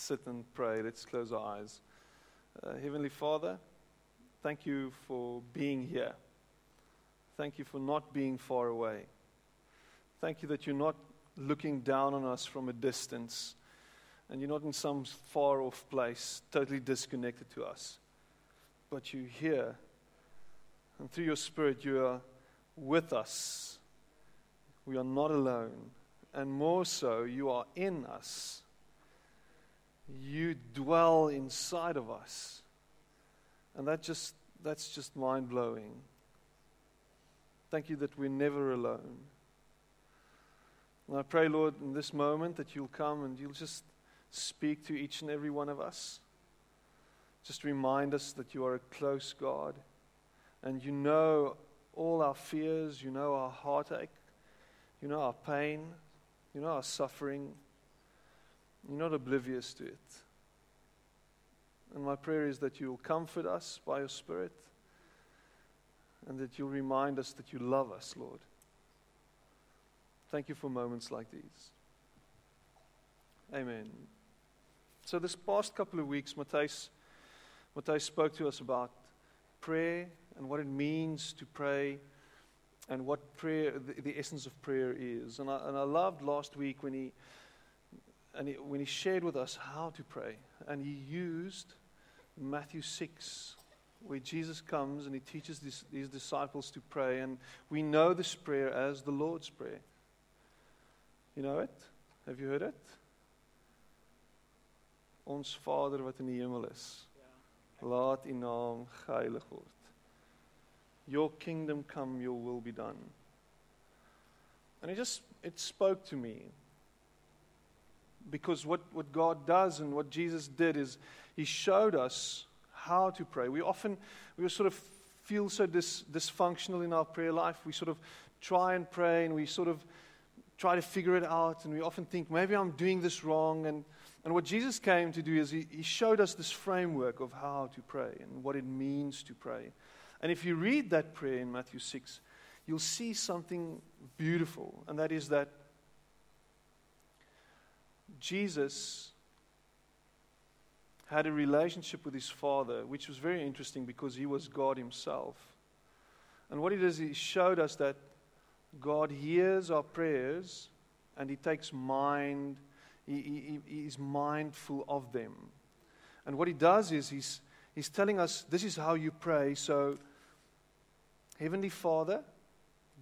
sit and pray. Let's close our eyes. Uh, Heavenly Father, thank you for being here. Thank you for not being far away. Thank you that you're not looking down on us from a distance and you're not in some far off place, totally disconnected to us. But you're here, and through your Spirit, you are with us. We are not alone. And more so, you are in us you dwell inside of us. And that just, that's just mind blowing. Thank you that we're never alone. And I pray, Lord, in this moment that you'll come and you'll just speak to each and every one of us. Just remind us that you are a close God and you know all our fears, you know our heartache, you know our pain, you know our suffering. You're not oblivious to it. And my prayer is that you'll comfort us by your Spirit and that you'll remind us that you love us, Lord. Thank you for moments like these. Amen. So, this past couple of weeks, Matthijs, Matthijs spoke to us about prayer and what it means to pray and what prayer, the, the essence of prayer is. And I, and I loved last week when he and he, when he shared with us how to pray, and he used Matthew 6, where Jesus comes and he teaches these, these disciples to pray, and we know this prayer as the Lord's Prayer. You know it? Have you heard it? Ons Vader wat in die hemel is. Laat U naam geheilig word. Your kingdom come, your will be done. And it just it spoke to me because what, what God does and what Jesus did is He showed us how to pray. We often we sort of feel so dis, dysfunctional in our prayer life. We sort of try and pray and we sort of try to figure it out. And we often think, maybe I'm doing this wrong. And, and what Jesus came to do is he, he showed us this framework of how to pray and what it means to pray. And if you read that prayer in Matthew 6, you'll see something beautiful. And that is that Jesus had a relationship with his Father, which was very interesting because he was God himself. And what he does, he showed us that God hears our prayers and he takes mind, he, he, he's mindful of them. And what he does is he's, he's telling us this is how you pray. So, Heavenly Father,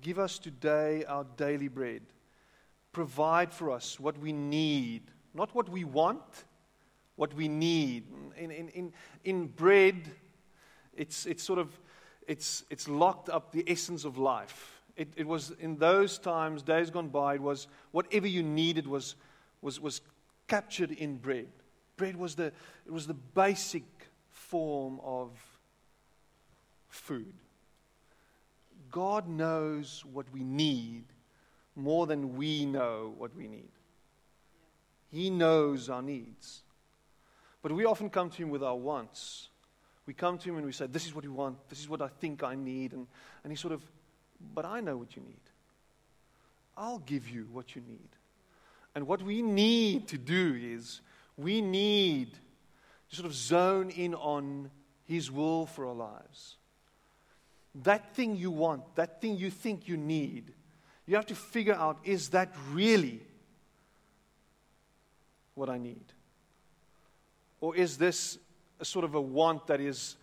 give us today our daily bread provide for us what we need, not what we want, what we need. In, in, in, in bread, it's, it's sort of it's, it's locked up the essence of life. It, it was in those times, days gone by, it was whatever you needed was, was, was captured in bread. Bread was the, it was the basic form of food. God knows what we need more than we know what we need. He knows our needs. But we often come to Him with our wants. We come to Him and we say, This is what we want. This is what I think I need. And, and He sort of, But I know what you need. I'll give you what you need. And what we need to do is we need to sort of zone in on His will for our lives. That thing you want, that thing you think you need, you have to figure out is that really what I need? Or is this a sort of a want that is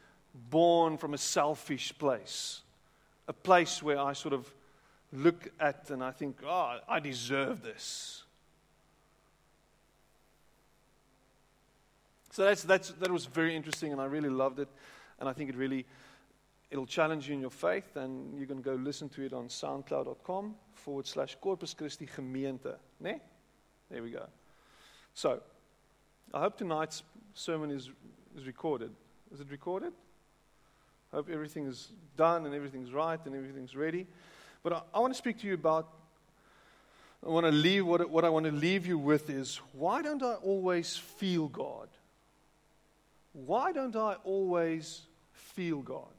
born from a selfish place? A place where I sort of look at and I think, oh, I deserve this. So that's, that's, that was very interesting, and I really loved it. And I think it really it'll challenge you in your faith, and you can go listen to it on soundcloud.com forward slash Corpus Christi Gemeente. Ne? There we go. So, I hope tonight's sermon is, is recorded. Is it recorded? I hope everything is done and everything's right and everything's ready. But I, I want to speak to you about, I want to leave, what, what I want to leave you with is why don't I always feel God? Why don't I always feel God?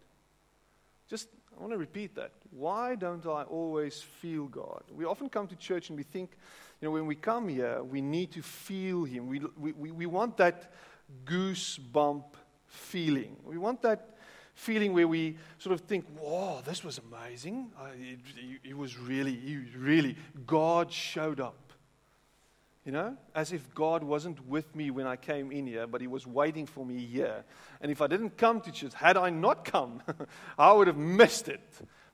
Just, I want to repeat that. Why don't I always feel God? We often come to church and we think, you know, when we come here, we need to feel Him. We, we, we want that goosebump feeling. We want that feeling where we sort of think, whoa, this was amazing. Uh, it, it, was really, really, God showed up. You know, as if God wasn't with me when I came in here, but He was waiting for me here. And if I didn't come to church, had I not come, I would have missed it.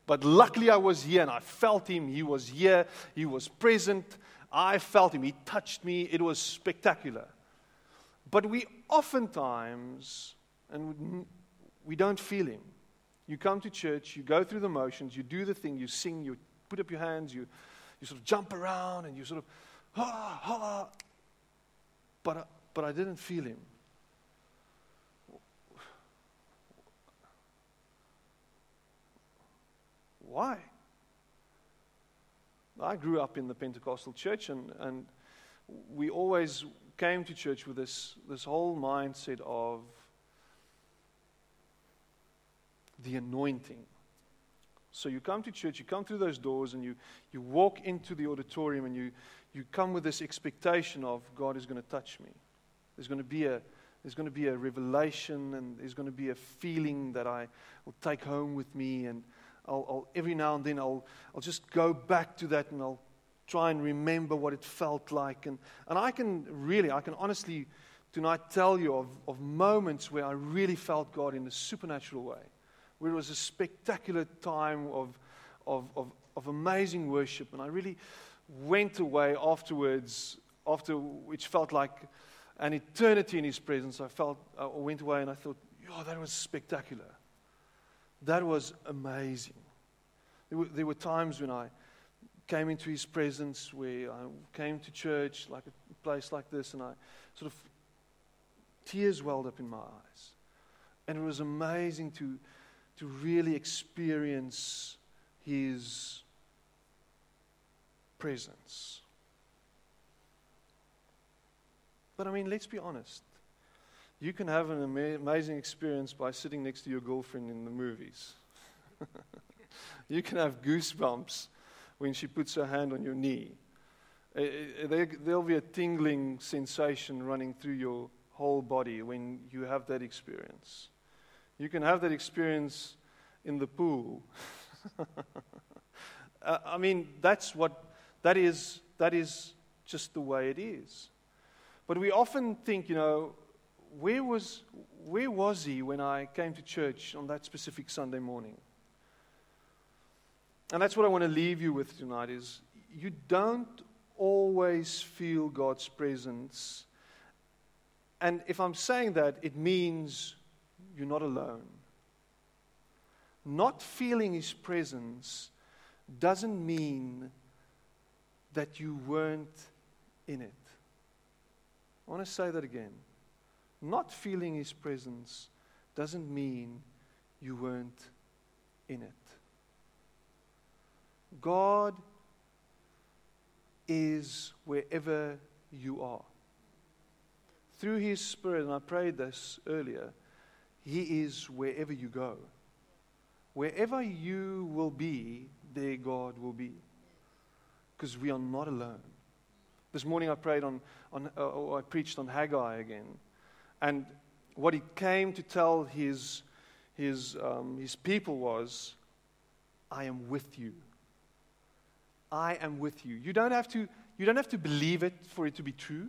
But luckily I was here and I felt Him. He was here, He was present. I felt Him. He touched me. It was spectacular. But we oftentimes, and we don't feel Him. You come to church, you go through the motions, you do the thing, you sing, you put up your hands, you, you sort of jump around, and you sort of, ha, ha. But, uh, but I didn't feel Him. Why? I grew up in the Pentecostal church, and, and we always came to church with this, this whole mindset of the anointing. So you come to church, you come through those doors, and you, you walk into the auditorium, and you, you come with this expectation of God is going to touch me. There's going to be a there's going to be a revelation, and there's going to be a feeling that I will take home with me, and I'll, I'll every now and then I'll I'll just go back to that, and I'll try and remember what it felt like. And, and I can really, I can honestly tonight tell you of, of moments where I really felt God in a supernatural way, where it was a spectacular time of, of, of, of amazing worship. And I really went away afterwards, after which felt like an eternity in His presence. I felt, I went away and I thought, oh, that was spectacular. That was amazing. There were, there were times when I came into his presence, where I came to church, like a place like this, and I sort of tears welled up in my eyes. And it was amazing to, to really experience his presence. But I mean, let's be honest. You can have an amazing experience by sitting next to your girlfriend in the movies. you can have goosebumps when she puts her hand on your knee. Uh, uh, there'll be a tingling sensation running through your whole body when you have that experience. You can have that experience in the pool. uh, I mean, that's what, that is, that is just the way it is. But we often think, you know, where was, where was he when I came to church on that specific Sunday morning? And that's what I want to leave you with tonight is you don't always feel God's presence. And if I'm saying that, it means you're not alone. Not feeling his presence doesn't mean that you weren't in it. I want to say that again. Not feeling his presence doesn't mean you weren't in it. God is wherever you are. Through His Spirit, and I prayed this earlier, He is wherever you go. Wherever you will be, there God will be. Because we are not alone. This morning I prayed on, on uh, or I preached on Haggai again. And what he came to tell his, his, um, his people was, I am with you. I am with you. You don't have to, you don't have to believe it for it to be true.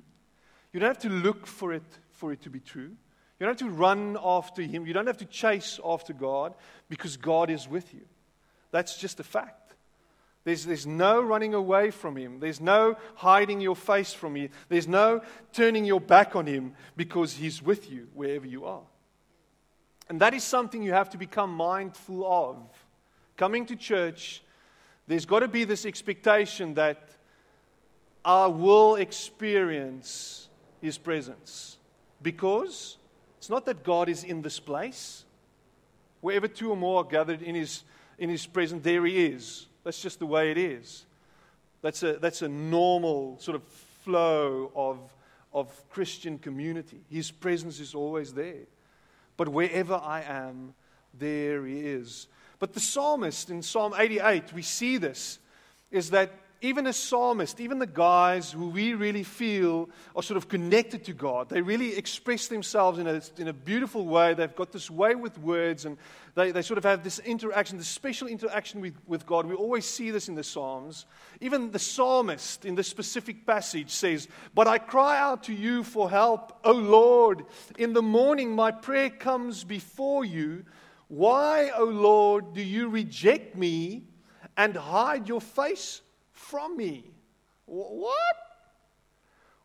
You don't have to look for it for it to be true. You don't have to run after Him. You don't have to chase after God because God is with you. That's just a fact. There's, there's no running away from Him. There's no hiding your face from Him. There's no turning your back on Him because He's with you wherever you are. And that is something you have to become mindful of. Coming to church there's got to be this expectation that I will experience His presence. Because it's not that God is in this place. Wherever two or more are gathered in his, in his presence, there he is. That's just the way it is. That's a, that's a normal sort of flow of, of Christian community. His presence is always there. But wherever I am, there he is. But the psalmist in Psalm 88, we see this, is that even a psalmist, even the guys who we really feel are sort of connected to God, they really express themselves in a, in a beautiful way. They've got this way with words and they, they sort of have this interaction, this special interaction with, with God. We always see this in the Psalms. Even the psalmist in this specific passage says, But I cry out to you for help, O Lord. In the morning, my prayer comes before you. Why, O Lord, do you reject me and hide your face from me. What?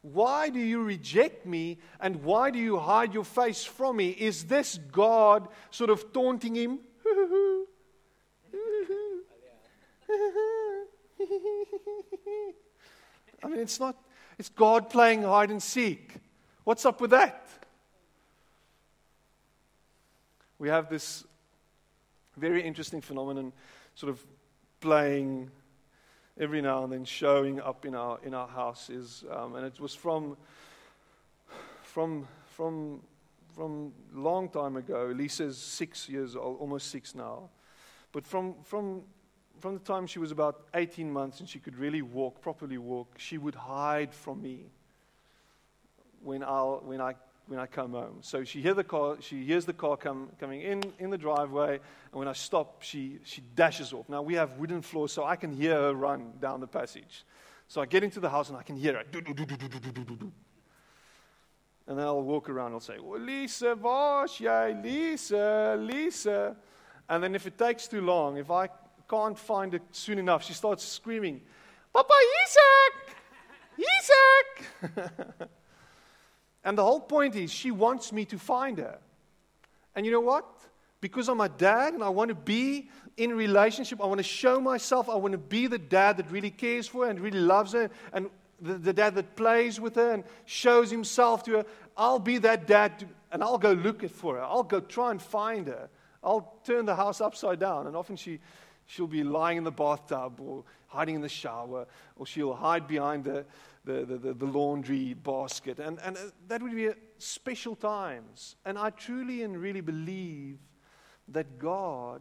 Why do you reject me and why do you hide your face from me? Is this God sort of taunting him? I mean, it's not, it's God playing hide and seek. What's up with that? We have this very interesting phenomenon sort of playing every now and then showing up in our, in our houses. Um, and it was from, from, from, from long time ago. Lisa's six years old, almost six now. But from, from, from the time she was about 18 months and she could really walk, properly walk, she would hide from me when, I'll, when I when I come home. So she, hear the car, she hears the car come, coming in in the driveway, and when I stop, she, she dashes off. Now we have wooden floors, so I can hear her run down the passage. So I get into the house and I can hear her. And then I'll walk around and I'll say, well, Lisa, was jij? Lisa, Lisa. And then if it takes too long, if I can't find it soon enough, she starts screaming, Papa Isaac! Isaac! And the whole point is, she wants me to find her. And you know what? Because I'm a dad and I want to be in a relationship, I want to show myself, I want to be the dad that really cares for her and really loves her, and the, the dad that plays with her and shows himself to her. I'll be that dad, and I'll go look for her. I'll go try and find her. I'll turn the house upside down. And often she, she'll be lying in the bathtub or hiding in the shower, or she'll hide behind the, the, the, the, laundry basket. And, and uh, that would be special times. And I truly and really believe that God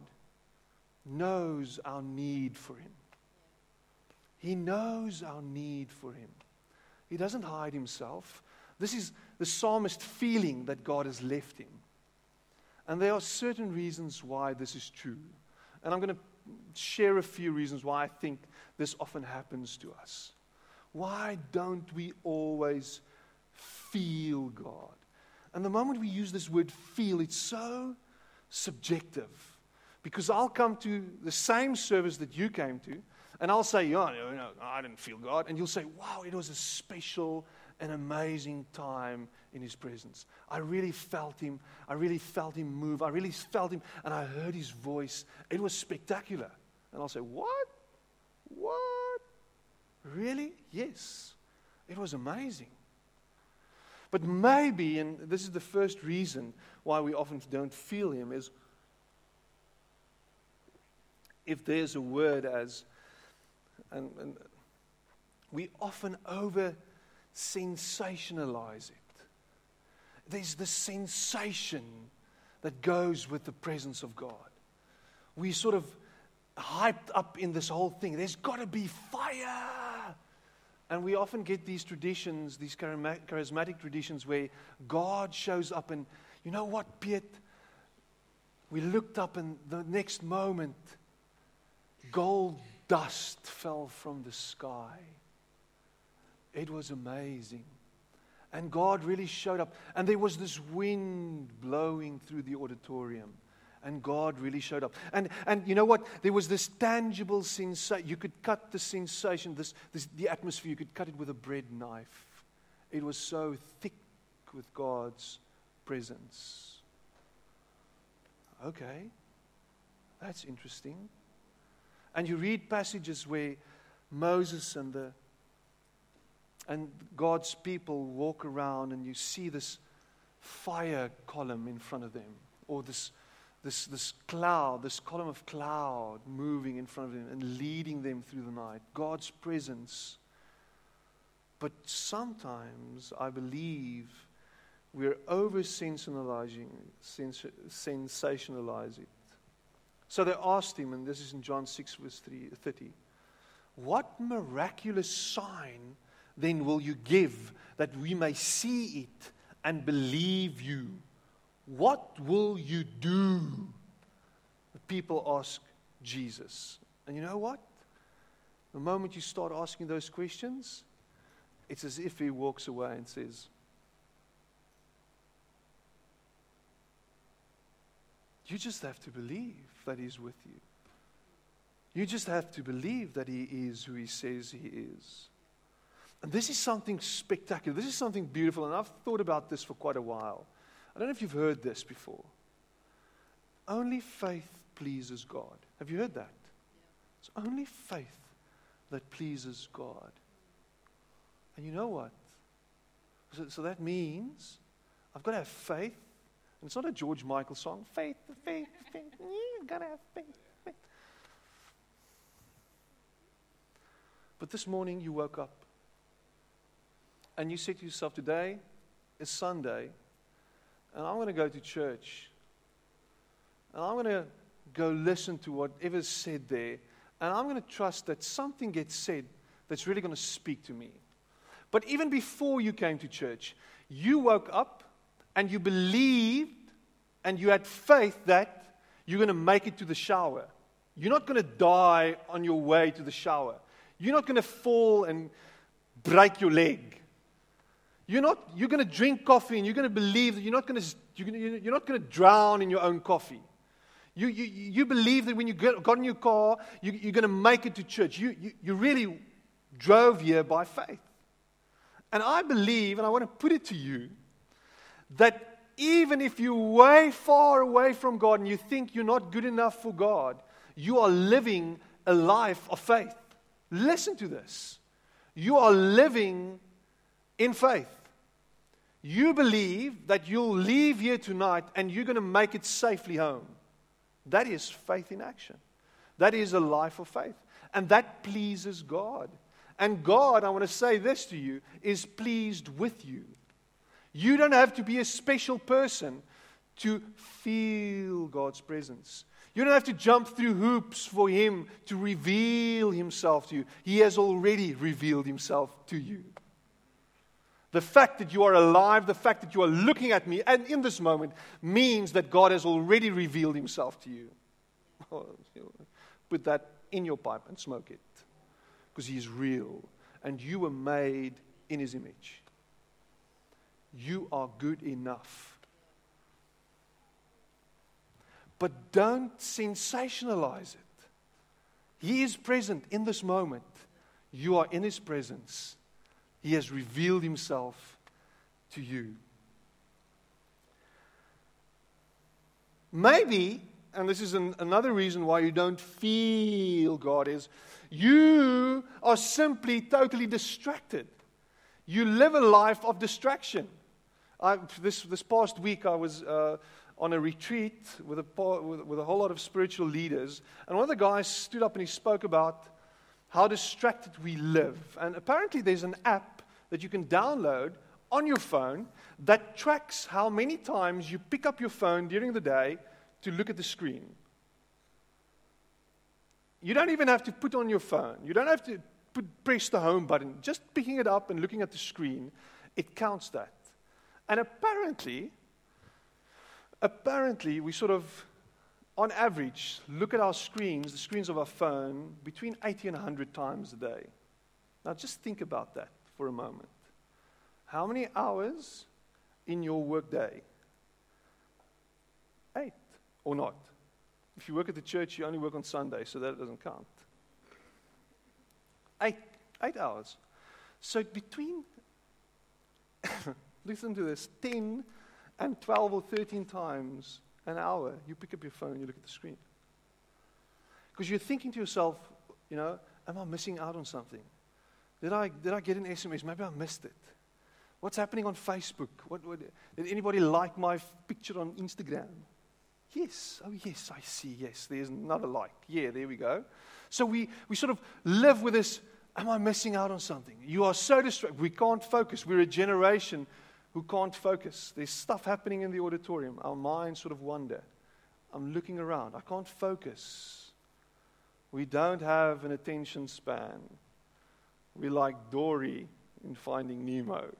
knows our need for Him. He knows our need for Him. He doesn't hide Himself. This is the psalmist feeling that God has left him. And there are certain reasons why this is true. And I'm going to share a few reasons why I think this often happens to us. Why don't we always feel God? And the moment we use this word feel, it's so subjective. Because I'll come to the same service that you came to, and I'll say, oh, no, no, I didn't feel God. And you'll say, wow, it was a special and amazing time in His presence. I really felt Him. I really felt Him move. I really felt Him, and I heard His voice. It was spectacular. And I'll say, what? What? Really? Yes. It was amazing. But maybe, and this is the first reason why we often don't feel Him, is if there's a word as, and, and we often over sensationalize it. There's the sensation that goes with the presence of God. We sort of hyped up in this whole thing. There's got to be fire. And we often get these traditions, these charismatic traditions, where God shows up and, you know what, Piet? We looked up and the next moment, gold dust fell from the sky. It was amazing. And God really showed up. And there was this wind blowing through the auditorium. And God really showed up. And, and you know what? There was this tangible sensation. You could cut the sensation, this, this, the atmosphere, you could cut it with a bread knife. It was so thick with God's presence. Okay, that's interesting. And you read passages where Moses and the and God's people walk around and you see this fire column in front of them, or this, this, this cloud, this column of cloud moving in front of them and leading them through the night. God's presence. But sometimes I believe we're over sensationalizing, sens- sensationalize it. So they asked him, and this is in John 6, verse 3, 30, What miraculous sign then will you give that we may see it and believe you? What will you do? The people ask Jesus. And you know what? The moment you start asking those questions, it's as if he walks away and says, You just have to believe that He's with you. You just have to believe that He is who He says He is. And this is something spectacular. This is something beautiful. And I've thought about this for quite a while. I don't know if you've heard this before. Only faith pleases God. Have you heard that? It's only faith that pleases God. And you know what? So, so that means I've got to have faith and it's not a George Michael song. Faith, faith, faith. You've gotta have faith, faith. But this morning you woke up and you said to yourself, Today is Sunday, and I'm going to go to church. And I'm going to go listen to whatever's said there. And I'm going to trust that something gets said that's really going to speak to me. But even before you came to church, you woke up and you believed and you had faith that you're going to make it to the shower. You're not going to die on your way to the shower. You're not going to fall and break your leg. You're, not, you're going to drink coffee and you're going to believe that you're not going to, you're not going to drown in your own coffee. You, you, you believe that when you get, got in your car, you, you're going to make it to church. You, you, you really drove here by faith. And I believe, and I want to put it to you, that even if you're way far away from God and you think you're not good enough for God, you are living a life of faith. Listen to this. You are living in faith. You believe that you'll leave here tonight and you're going to make it safely home. That is faith in action. That is a life of faith. And that pleases God. And God, I want to say this to you, is pleased with you. You don't have to be a special person to feel God's presence. You don't have to jump through hoops for Him to reveal Himself to you. He has already revealed Himself to you. The fact that you are alive, the fact that you are looking at me, and in this moment, means that God has already revealed Himself to you. Put that in your pipe and smoke it. Because He is real, and you were made in His image. You are good enough. But don't sensationalize it. He is present in this moment. You are in His presence. He has revealed Himself to you. Maybe, and this is an, another reason why you don't feel God, is you are simply totally distracted. You live a life of distraction. I, this, this past week, I was uh, on a retreat with a, with, with a whole lot of spiritual leaders, and one of the guys stood up and he spoke about how distracted we live. And apparently, there's an app that you can download on your phone that tracks how many times you pick up your phone during the day to look at the screen. You don't even have to put on your phone. You don't have to put, press the home button. Just picking it up and looking at the screen, it counts that. And apparently, apparently, we sort of, on average, look at our screens, the screens of our phone, between 80 and 100 times a day. Now, just think about that for a moment. How many hours in your workday? Eight or not? If you work at the church, you only work on Sunday, so that doesn't count. Eight, eight hours. So between listen to this 10 and 12 or 13 times an hour, you pick up your phone, you look at the screen. Because you're thinking to yourself, you know, am I missing out on something? Did I, did I get an SMS? Maybe I missed it. What's happening on Facebook? What, what, did anybody like my picture on Instagram? Yes. Oh, yes, I see. Yes, there's another like. Yeah, there we go. So we, we sort of live with this Am I missing out on something? You are so distracted. We can't focus. We're a generation who can't focus. There's stuff happening in the auditorium. Our minds sort of wander. I'm looking around. I can't focus. We don't have an attention span. We're like Dory in Finding Nemo.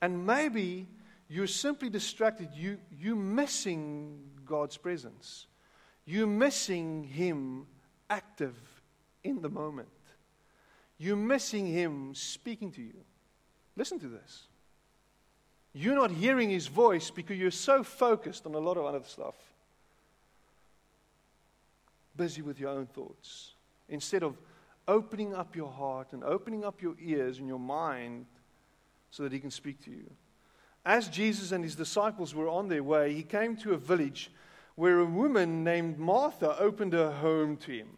And maybe you're simply distracted. You, you're missing God's presence. You're missing Him active in the moment. You're missing Him speaking to you. Listen to this. You're not hearing His voice because you're so focused on a lot of other stuff. Busy with your own thoughts. Instead of opening up your heart and opening up your ears and your mind so that He can speak to you. As Jesus and His disciples were on their way, He came to a village where a woman named Martha opened her home to Him.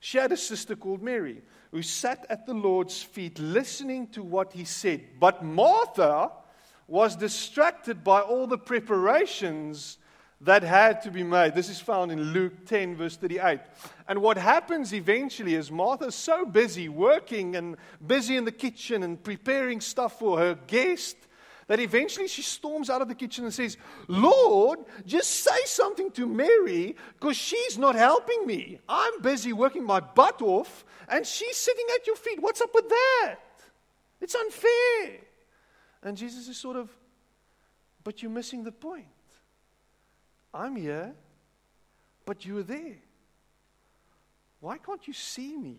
She had a sister called Mary who sat at the Lord's feet listening to what he said. But Martha was distracted by all the preparations that had to be made. This is found in Luke 10, verse 38. And what happens eventually is Martha's so busy working and busy in the kitchen and preparing stuff for her guest that eventually she storms out of the kitchen and says, Lord, just say something to Mary because she's not helping me. I'm busy working my butt off and she's sitting at your feet. What's up with that? It's unfair. And Jesus is sort of, but you're missing the point. I'm here, but you're there. Why can't you see me?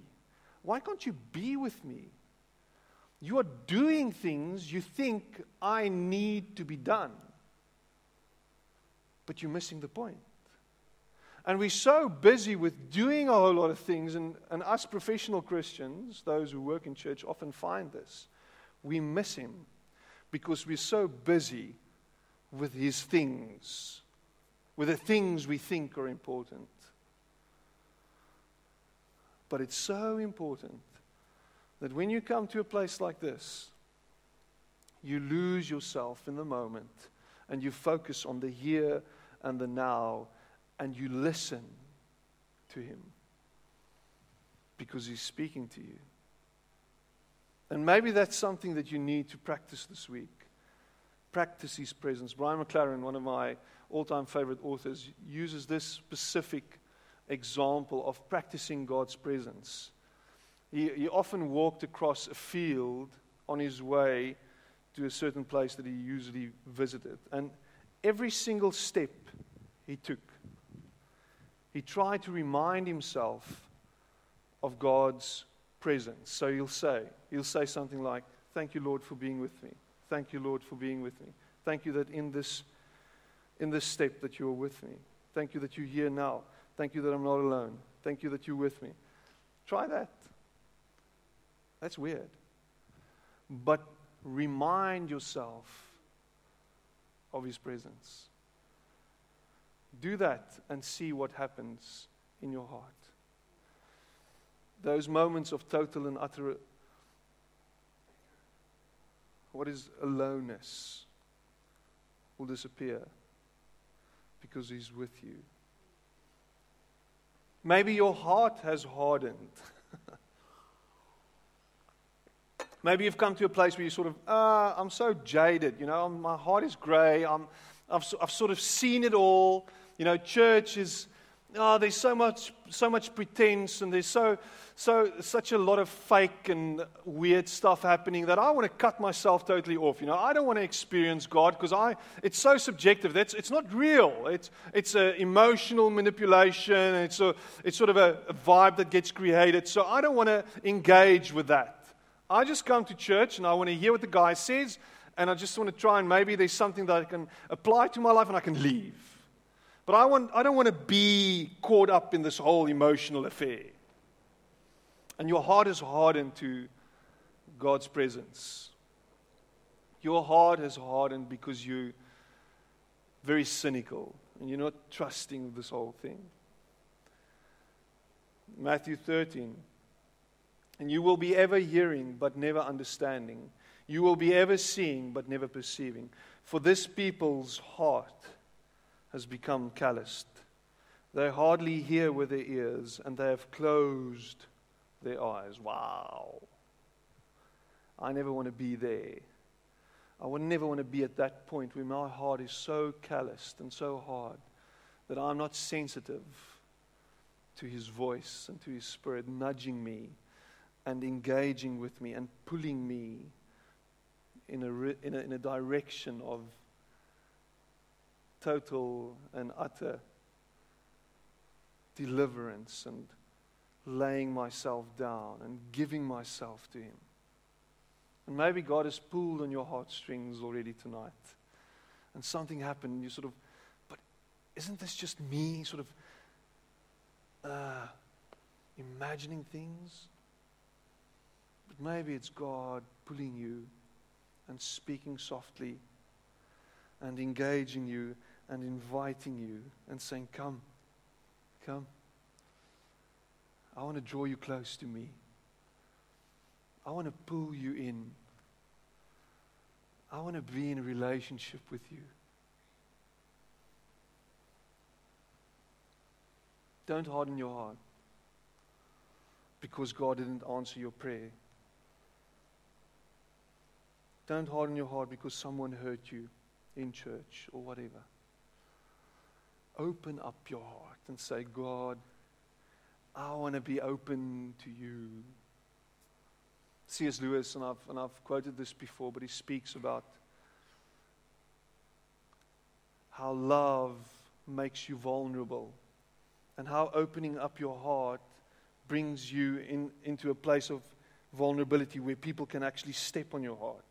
Why can't you be with me? You are doing things you think I need to be done. But you're missing the point. And we're so busy with doing a whole lot of things, and, and us professional Christians, those who work in church, often find this. We miss Him because we're so busy with His things, with the things we think are important. But it's so important that when you come to a place like this, you lose yourself in the moment and you focus on the here and the now and you listen to Him because He's speaking to you. And maybe that's something that you need to practice this week. Practice His presence. Brian McLaren, one of my all time favorite authors, uses this specific example of practicing God's presence he, he often walked across a field on his way to a certain place that he usually visited. And every single step he took, he tried to remind himself of God's presence. So he'll say, he'll say something like, Thank you, Lord, for being with me. Thank you, Lord, for being with me. Thank you that in this, in this step that you are with me. Thank you that you're here now. Thank you that I'm not alone. Thank you that you're with me. Try that. That's weird. But remind yourself of His presence. Do that and see what happens in your heart. Those moments of total and utter, what is aloneness, will disappear because He's with you. Maybe your heart has hardened. Maybe you've come to a place where you sort of, ah, I'm so jaded. You know, my heart is grey. I'm, I've, I've sort of seen it all. You know, church is, oh, there's so much, so much pretense and there's so, so, such a lot of fake and weird stuff happening that I want to cut myself totally off. You know, I don't want to experience God because I, it's so subjective. That's, it's not real. It's, it's an emotional manipulation. It's, a, it's sort of a, a vibe that gets created. So I don't want to engage with that. I just come to church and I want to hear what the guy says, and I just want to try and maybe there's something that I can apply to my life and I can leave. But I, want, I don't want to be caught up in this whole emotional affair. And your heart is hardened to God's presence. Your heart is hardened because you're very cynical and you're not trusting this whole thing. Matthew 13. And you will be ever hearing, but never understanding. You will be ever seeing, but never perceiving. For this people's heart has become calloused. They hardly hear with their ears, and they have closed their eyes. Wow. I never want to be there. I would never want to be at that point where my heart is so calloused and so hard that I'm not sensitive to His voice and to His Spirit nudging me and engaging with me and pulling me in a, in a, in a direction of total and utter deliverance and laying myself down and giving myself to Him. And maybe God has pulled on your heartstrings already tonight. And something happened, and you sort of, but isn't this just me sort of uh, imagining things? But maybe it's God pulling you and speaking softly and engaging you and inviting you and saying, Come, come. I want to draw you close to me. I want to pull you in. I want to be in a relationship with you. Don't harden your heart because God didn't answer your prayer. Don't harden your heart because someone hurt you in church or whatever. Open up your heart and say, God, I want to be open to you. C.S. Lewis, and I've, and I've quoted this before, but he speaks about how love makes you vulnerable and how opening up your heart brings you in, into a place of vulnerability where people can actually step on your heart.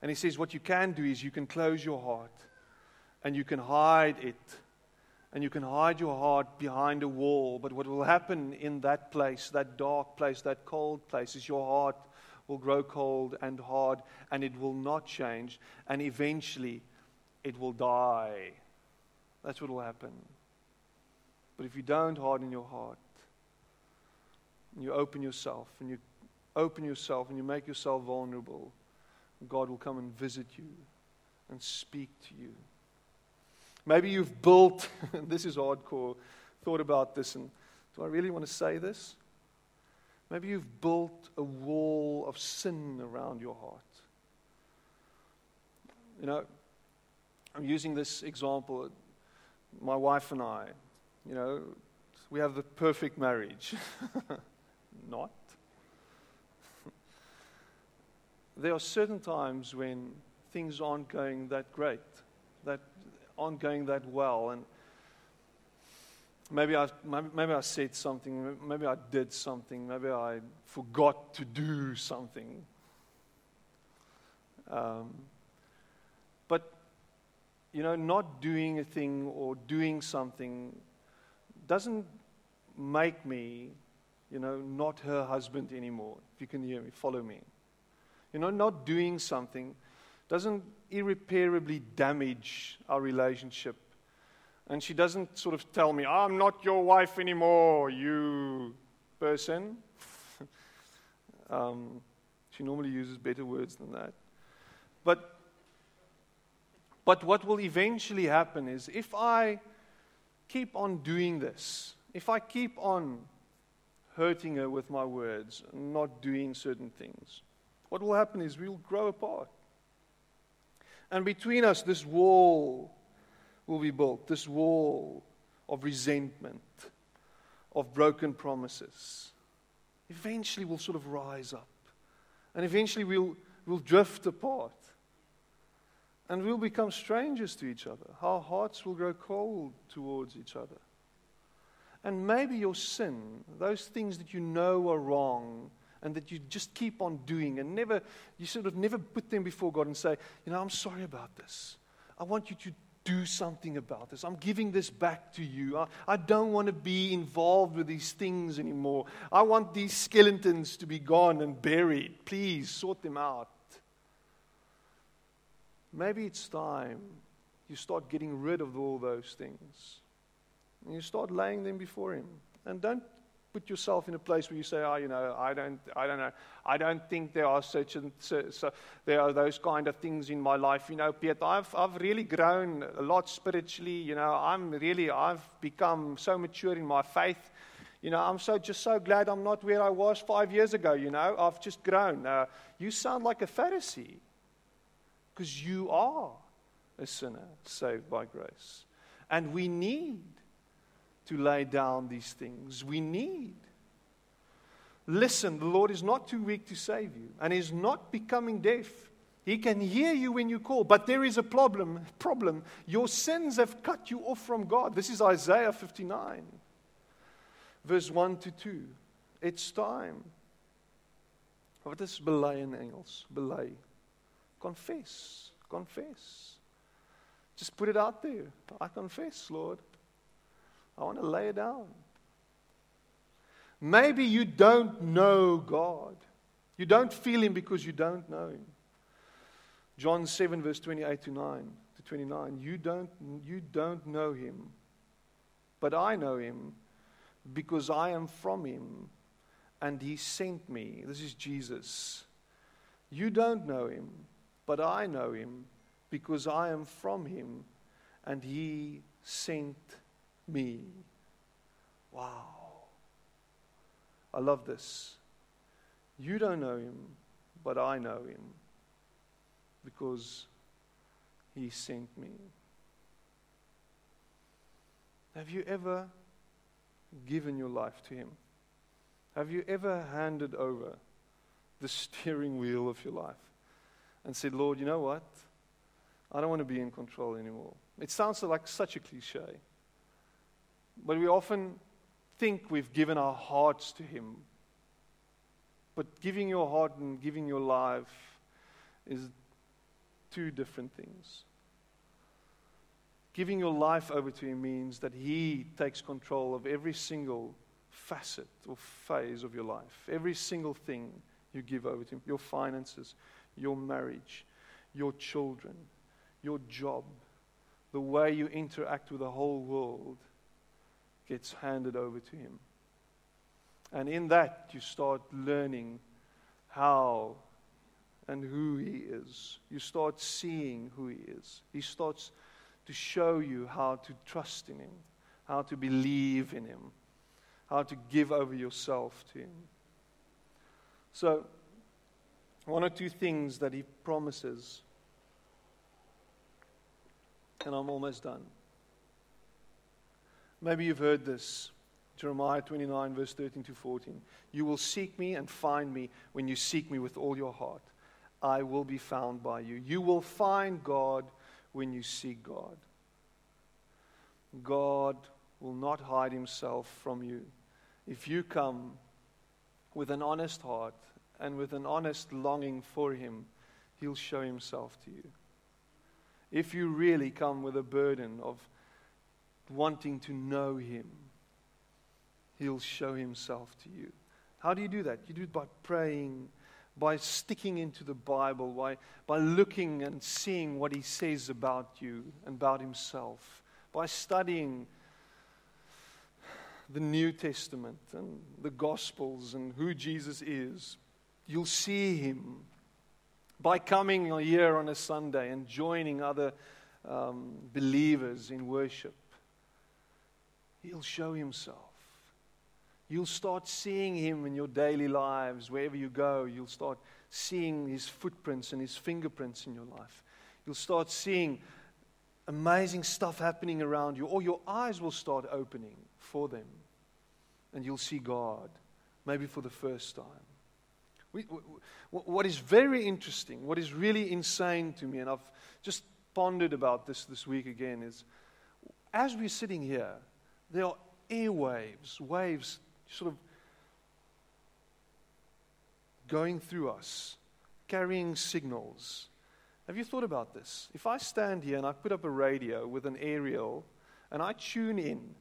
And he says, What you can do is you can close your heart and you can hide it. And you can hide your heart behind a wall. But what will happen in that place, that dark place, that cold place, is your heart will grow cold and hard and it will not change. And eventually it will die. That's what will happen. But if you don't harden your heart, and you open yourself, and you open yourself, and you make yourself vulnerable, God will come and visit you and speak to you. Maybe you've built, this is hardcore, thought about this, and do I really want to say this? Maybe you've built a wall of sin around your heart. You know, I'm using this example. My wife and I, you know, we have the perfect marriage. Not. there are certain times when things aren't going that great, that aren't going that well, and Maybe I, maybe I said something, maybe I did something, maybe I forgot to do something. Um, but, you know, not doing a thing or doing something doesn't make me, you know, not her husband anymore. If you can hear me, follow me. You know, not doing something doesn't irreparably damage our relationship and she doesn't sort of tell me, I'm not your wife anymore, you person. um, she normally uses better words than that. But, but what will eventually happen is if I keep on doing this, if I keep on hurting her with my words and not doing certain things, what will happen is we'll grow apart. And between us, this wall will be built this wall of resentment, of broken promises. Eventually, we'll sort of rise up. And eventually, we'll, we'll drift apart. And we'll become strangers to each other. Our hearts will grow cold towards each other. And maybe your sin, those things that you know are wrong, and that you just keep on doing and never, you sort of never put them before God and say, you know, I'm sorry about this. I want you to do something about this. I'm giving this back to you. I, I, don't want to be involved with these things anymore. I want these skeletons to be gone and buried. Please sort them out. Maybe it's time you start getting rid of all those things. And you start laying them before Him. And don't, put yourself in a place where you say, "Oh, you know, I don't, I don't know, I don't think there are such and so, so there are those kind of things in my life." You know, Piet, I've, I've really grown a lot spiritually. You know, I'm really, I've become so mature in my faith. You know, I'm so just so glad I'm not where I was five years ago. You know, I've just grown. Uh, you sound like a Pharisee because you are a sinner saved by grace, and we need to lay down these things. We need. Listen, the Lord is not too weak to save you, and He's not becoming deaf. He can hear you when you call, but there is a problem. Problem. Your sins have cut you off from God. This is Isaiah 59, verse 1 to 2. It's time. What is is bely in Engels? Bely. Confess. Confess. Just put it out there. I confess, Lord. I want to lay it down. Maybe you don't know God. You don't feel Him because you don't know Him. John 7, verse 28 to 9 to 29. You don't, you don't know Him, but I know Him because I am from Him and He sent me. This is Jesus. You don't know Him, but I know Him because I am from Him and He sent me. Wow. I love this. You don't know him, but I know him because he sent me. Have you ever given your life to him? Have you ever handed over the steering wheel of your life and said, Lord, you know what? I don't want to be in control anymore. It sounds like such a cliche. But we often think we've given our hearts to Him. But giving your heart and giving your life is two different things. Giving your life over to Him means that He takes control of every single facet or phase of your life, every single thing you give over to Him your finances, your marriage, your children, your job, the way you interact with the whole world gets handed over to Him. And in that, you start learning how and who He is. You start seeing who He is. He starts to show you how to trust in Him, how to believe in Him, how to give over yourself to Him. So, one or two things that He promises, and I'm almost done. Maybe you've heard this. Jeremiah 29, verse 13 to 14. You will seek me and find me when you seek me with all your heart. I will be found by you. You will find God when you seek God. God will not hide himself from you. If you come with an honest heart and with an honest longing for him, he'll show himself to you. If you really come with a burden of wanting to know Him, He'll show Himself to you. How do you do that? You do it by praying, by sticking into the Bible, by, by looking and seeing what He says about you and about Himself, by studying the New Testament and the Gospels and who Jesus is. You'll see Him by coming here on a Sunday and joining other um, believers in worship. He'll show himself. You'll start seeing him in your daily lives. Wherever you go, you'll start seeing his footprints and his fingerprints in your life. You'll start seeing amazing stuff happening around you, or your eyes will start opening for them. And you'll see God, maybe for the first time. We, what is very interesting, what is really insane to me, and I've just pondered about this this week again, is as we're sitting here, there are airwaves, waves sort of going through us, carrying signals. Have you thought about this? If I stand here and I put up a radio with an aerial and I tune in,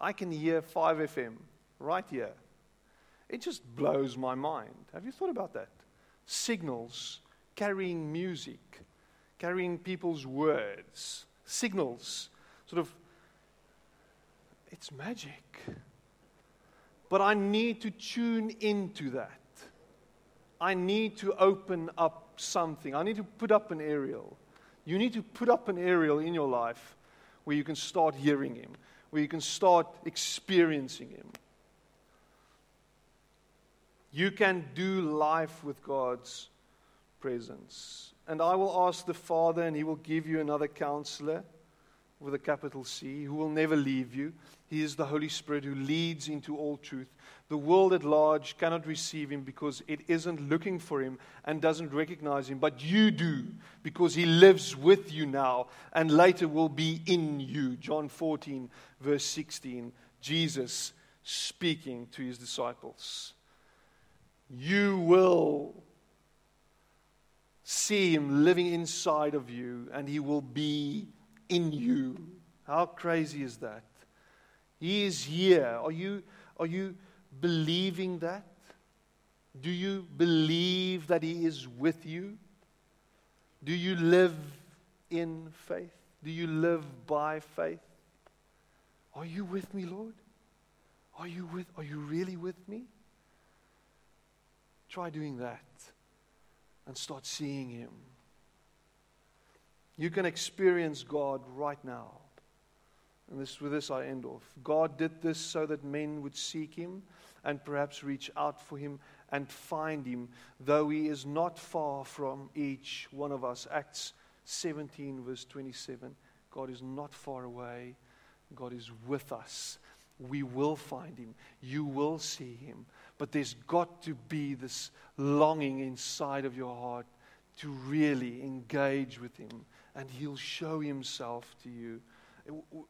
I can hear 5FM right here. It just blows my mind. Have you thought about that? Signals carrying music, carrying people's words, signals sort of it's magic. But I need to tune into that. I need to open up something. I need to put up an aerial. You need to put up an aerial in your life where you can start hearing Him, where you can start experiencing Him. You can do life with God's presence. And I will ask the Father, and He will give you another counselor with a capital C who will never leave you. He is the Holy Spirit who leads into all truth. The world at large cannot receive him because it isn't looking for him and doesn't recognize him, but you do because he lives with you now and later will be in you. John 14, verse 16. Jesus speaking to his disciples. You will see him living inside of you and he will be in you. How crazy is that? He is here. Are you, are you believing that? Do you believe that He is with you? Do you live in faith? Do you live by faith? Are you with me, Lord? Are you with are you really with me? Try doing that and start seeing him. You can experience God right now. And this, with this I end off. God did this so that men would seek him and perhaps reach out for him and find him, though he is not far from each one of us. Acts 17, verse 27. God is not far away, God is with us. We will find him, you will see him. But there's got to be this longing inside of your heart to really engage with him, and he'll show himself to you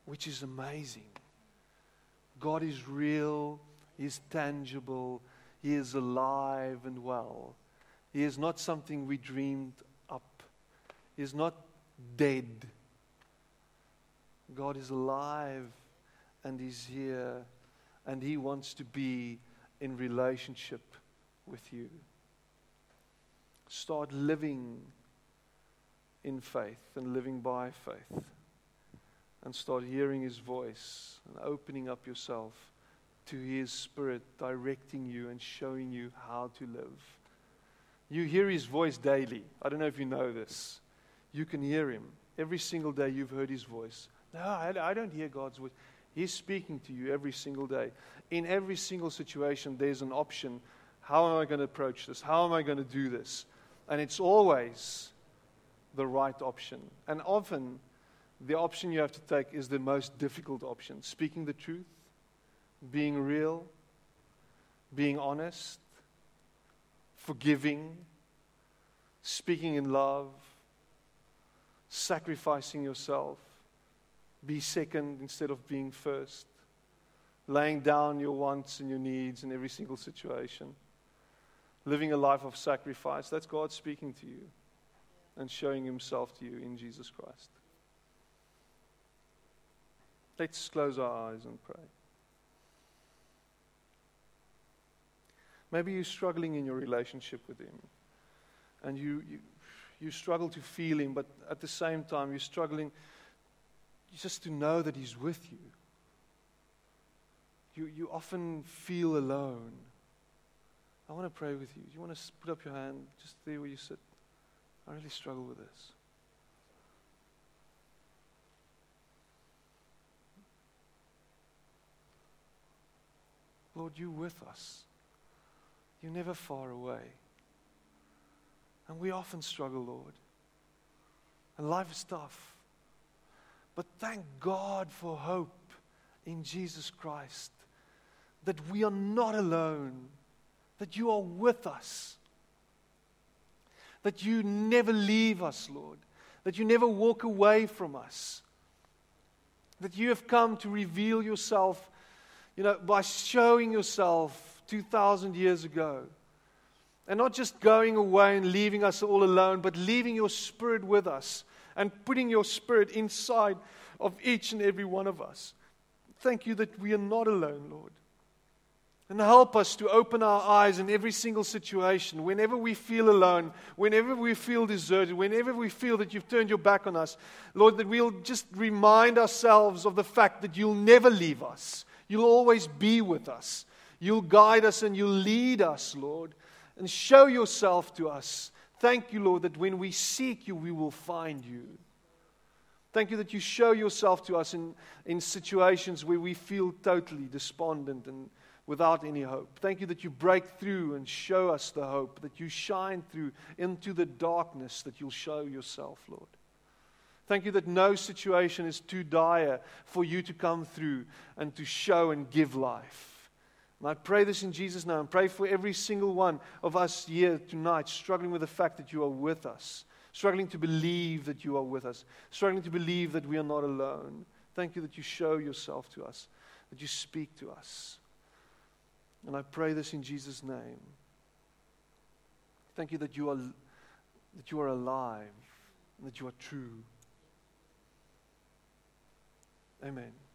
which is amazing. God is real, He is tangible, He is alive and well. He is not something we dreamed up, He is not dead. God is alive and He's here, and He wants to be in relationship with you. Start living in faith and living by faith and start hearing His voice and opening up yourself to His Spirit directing you and showing you how to live. You hear His voice daily. I don't know if you know this. You can hear Him. Every single day you've heard His voice. No, I, don't hear God's voice. He's speaking to you every single day. In every single situation, there's an option. How am I going to approach this? How am I going to do this? And it's always the right option. And often, the option you have to take is the most difficult option speaking the truth, being real, being honest, forgiving, speaking in love, sacrificing yourself, be second instead of being first, laying down your wants and your needs in every single situation, living a life of sacrifice. That's God speaking to you and showing Himself to you in Jesus Christ. Let's close our eyes and pray. Maybe you're struggling in your relationship with Him. And you, you, you struggle to feel Him, but at the same time, you're struggling just to know that He's with you. You, you often feel alone. I want to pray with you. Do you want to put up your hand just there where you sit? I really struggle with this. Lord, you're with us. You're never far away. And we often struggle, Lord. And life is tough. But thank God for hope in Jesus Christ. That we are not alone. That you are with us. That you never leave us, Lord. That you never walk away from us. That you have come to reveal yourself you know, by showing yourself 2,000 years ago. And not just going away and leaving us all alone, but leaving your spirit with us and putting your spirit inside of each and every one of us. Thank you that we are not alone, Lord. And help us to open our eyes in every single situation. Whenever we feel alone, whenever we feel deserted, whenever we feel that you've turned your back on us, Lord, that we'll just remind ourselves of the fact that you'll never leave us. You'll always be with us. You'll guide us and you'll lead us, Lord, and show yourself to us. Thank you, Lord, that when we seek you, we will find you. Thank you that you show yourself to us in, in situations where we feel totally despondent and without any hope. Thank you that you break through and show us the hope, that you shine through into the darkness, that you'll show yourself, Lord. Thank you that no situation is too dire for you to come through and to show and give life. And I pray this in Jesus' name. Pray for every single one of us here tonight struggling with the fact that you are with us, struggling to believe that you are with us, struggling to believe that we are not alone. Thank you that you show yourself to us, that you speak to us. And I pray this in Jesus' name. Thank you that you are, that you are alive and that you are true. Amen.